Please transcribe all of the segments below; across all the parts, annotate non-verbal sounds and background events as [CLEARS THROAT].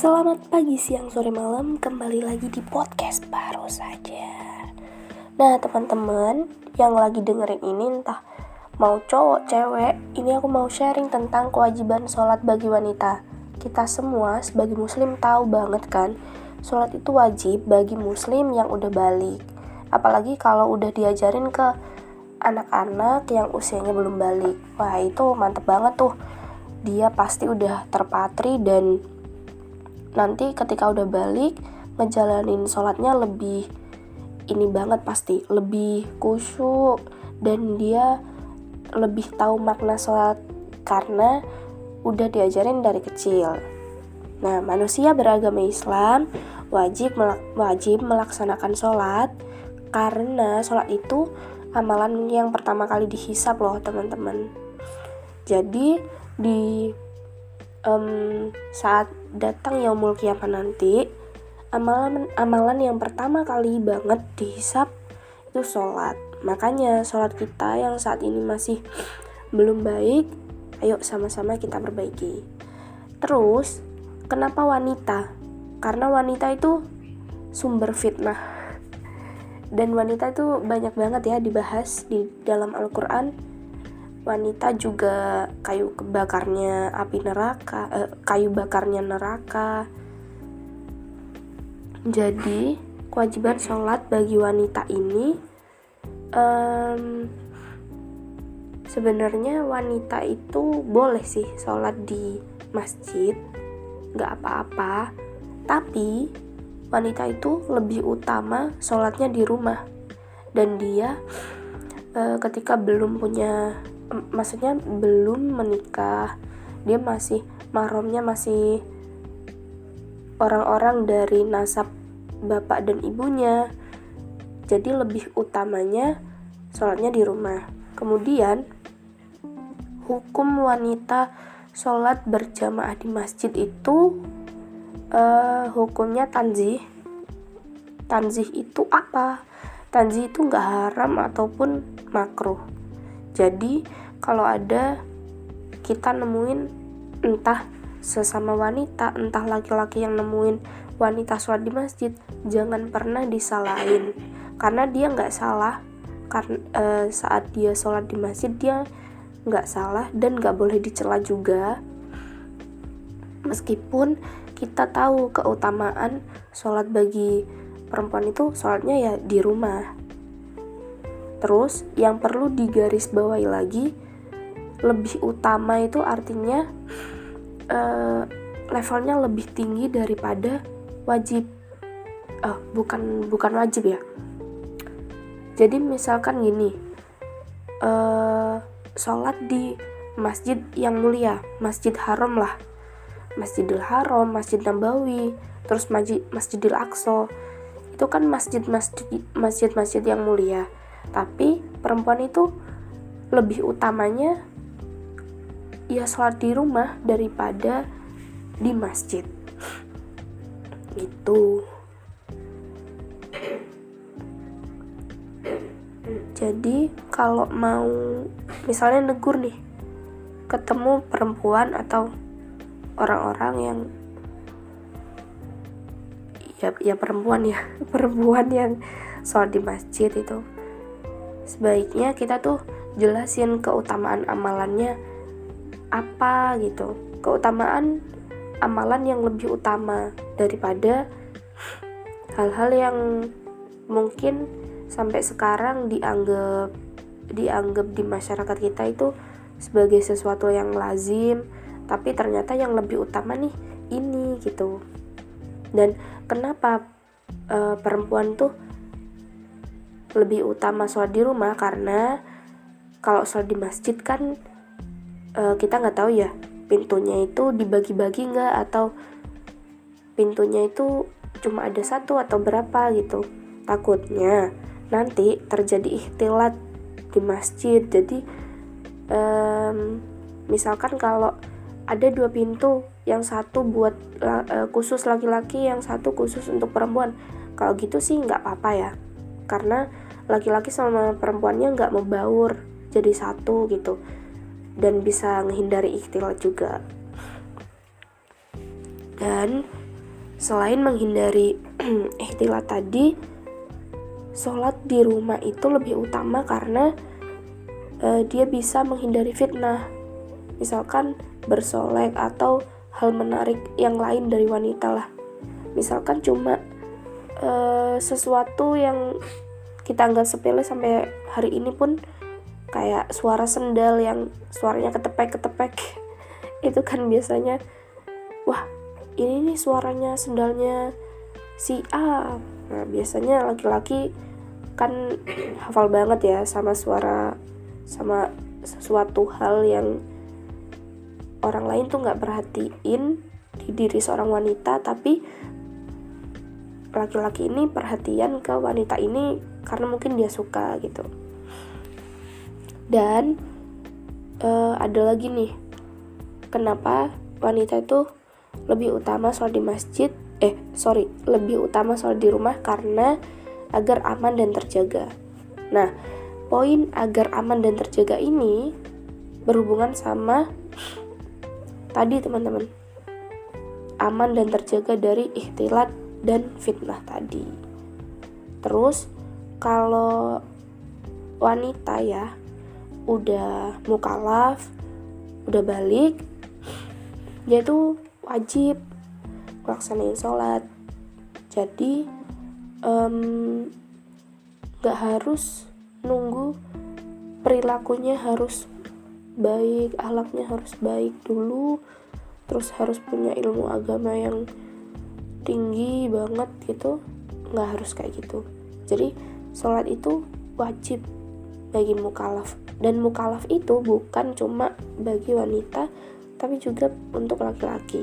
Selamat pagi, siang, sore, malam. Kembali lagi di podcast baru saja. Nah teman-teman yang lagi dengerin ini entah mau cowok, cewek Ini aku mau sharing tentang kewajiban sholat bagi wanita. Kita semua sebagai muslim tahu banget kan Sholat itu wajib bagi muslim yang udah balik. Apalagi kalau udah diajarin ke anak-anak yang usianya belum balik. Wah itu mantep banget tuh. Dia pasti udah terpatri dan nanti ketika udah balik ngejalanin sholatnya lebih ini banget pasti lebih kusyuk dan dia lebih tahu makna sholat karena udah diajarin dari kecil. Nah, manusia beragama Islam wajib wajib melaksanakan sholat karena sholat itu amalan yang pertama kali dihisap loh teman-teman. Jadi di um, saat datang yaumul kiamat nanti amalan amalan yang pertama kali banget dihisap itu sholat. Makanya sholat kita yang saat ini masih belum baik ayo sama-sama kita perbaiki. Terus kenapa wanita? Karena wanita itu sumber fitnah. Dan wanita itu banyak banget ya dibahas di dalam Al-Quran wanita juga kayu bakarnya api neraka eh, kayu bakarnya neraka. Jadi kewajiban sholat bagi wanita ini um, sebenarnya wanita itu boleh sih sholat di masjid nggak apa-apa. Tapi wanita itu lebih utama sholatnya di rumah. Dan dia uh, ketika belum punya maksudnya belum menikah. Dia masih mahramnya masih orang-orang dari nasab bapak dan ibunya. Jadi lebih utamanya sholatnya di rumah. Kemudian hukum wanita sholat berjamaah di masjid itu uh, hukumnya tanzih. Tanzih itu apa? Tanzih itu nggak haram ataupun makruh jadi kalau ada kita nemuin entah sesama wanita, entah laki-laki yang nemuin wanita sholat di masjid, jangan pernah disalahin. Karena dia nggak salah. Karena e, saat dia sholat di masjid dia nggak salah dan nggak boleh dicela juga. Meskipun kita tahu keutamaan sholat bagi perempuan itu sholatnya ya di rumah terus yang perlu digarisbawahi lagi lebih utama itu artinya uh, levelnya lebih tinggi daripada wajib. Uh, bukan bukan wajib ya. Jadi misalkan gini uh, sholat di masjid yang mulia masjid haram lah. Masjidil haram masjid nabawi terus masjid masjidil aqsa. Itu kan masjid masjid masjid masjid yang mulia tapi perempuan itu lebih utamanya ya sholat di rumah daripada di masjid. Gitu. Jadi kalau mau misalnya negur nih ketemu perempuan atau orang-orang yang ya ya perempuan ya [LAUGHS] perempuan yang sholat di masjid itu sebaiknya kita tuh jelasin keutamaan amalannya apa gitu. Keutamaan amalan yang lebih utama daripada hal-hal yang mungkin sampai sekarang dianggap dianggap di masyarakat kita itu sebagai sesuatu yang lazim tapi ternyata yang lebih utama nih ini gitu. Dan kenapa e, perempuan tuh lebih utama sholat di rumah karena kalau sholat di masjid kan uh, kita nggak tahu ya pintunya itu dibagi-bagi nggak atau pintunya itu cuma ada satu atau berapa gitu. Takutnya nanti terjadi ikhtilat di masjid. Jadi um, misalkan kalau ada dua pintu yang satu buat uh, khusus laki-laki yang satu khusus untuk perempuan. Kalau gitu sih nggak apa-apa ya karena laki-laki sama perempuannya nggak mau baur jadi satu gitu. Dan bisa menghindari ikhtilat juga. Dan selain menghindari [CLEARS THROAT] ikhtilat tadi sholat di rumah itu lebih utama karena uh, dia bisa menghindari fitnah. Misalkan bersolek atau hal menarik yang lain dari wanita lah. Misalkan cuma uh, sesuatu yang kita anggap sepele sampai hari ini pun kayak suara sendal yang suaranya ketepek-ketepek. [LAUGHS] Itu kan biasanya wah ini nih suaranya sendalnya si A. Nah biasanya laki-laki kan hafal banget ya sama suara sama sesuatu hal yang orang lain tuh nggak perhatiin di diri seorang wanita tapi laki-laki ini perhatian ke wanita ini karena mungkin dia suka gitu. Dan uh, ada lagi nih kenapa wanita itu lebih utama sholat di masjid eh sorry lebih utama sholat di rumah karena agar aman dan terjaga. Nah poin agar aman dan terjaga ini berhubungan sama tadi teman-teman. Aman dan terjaga dari ikhtilat dan fitnah tadi. Terus kalau wanita ya udah mukalaf udah balik dia tuh wajib melaksanain sholat. Jadi um, harus nunggu perilakunya harus baik ahlaknya harus baik dulu terus harus punya ilmu agama yang tinggi banget gitu nggak harus kayak gitu jadi sholat itu wajib bagi mukalaf dan mukalaf itu bukan cuma bagi wanita tapi juga untuk laki-laki.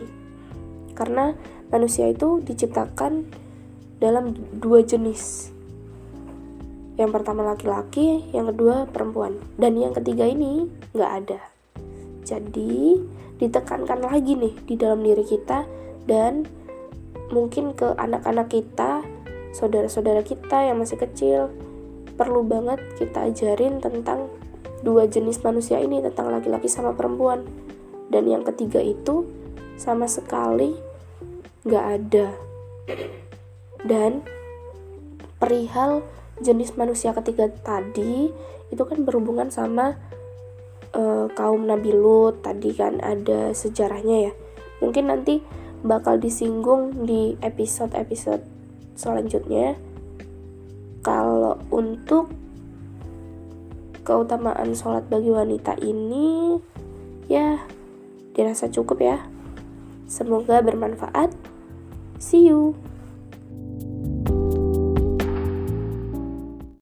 Karena manusia itu diciptakan dalam dua jenis. Yang pertama laki-laki, yang kedua perempuan. Dan yang ketiga ini nggak ada. Jadi ditekankan lagi nih di dalam diri kita dan mungkin ke anak-anak kita, saudara-saudara kita yang masih kecil, perlu banget kita ajarin tentang dua jenis manusia ini, tentang laki-laki sama perempuan. Dan yang ketiga itu sama sekali nggak ada. Dan perihal jenis manusia ketiga tadi itu kan berhubungan sama uh, kaum Nabi Lut tadi kan ada sejarahnya ya. Mungkin nanti bakal disinggung di episode-episode selanjutnya kalau untuk keutamaan sholat bagi wanita ini ya dirasa cukup ya. Semoga bermanfaat. See you.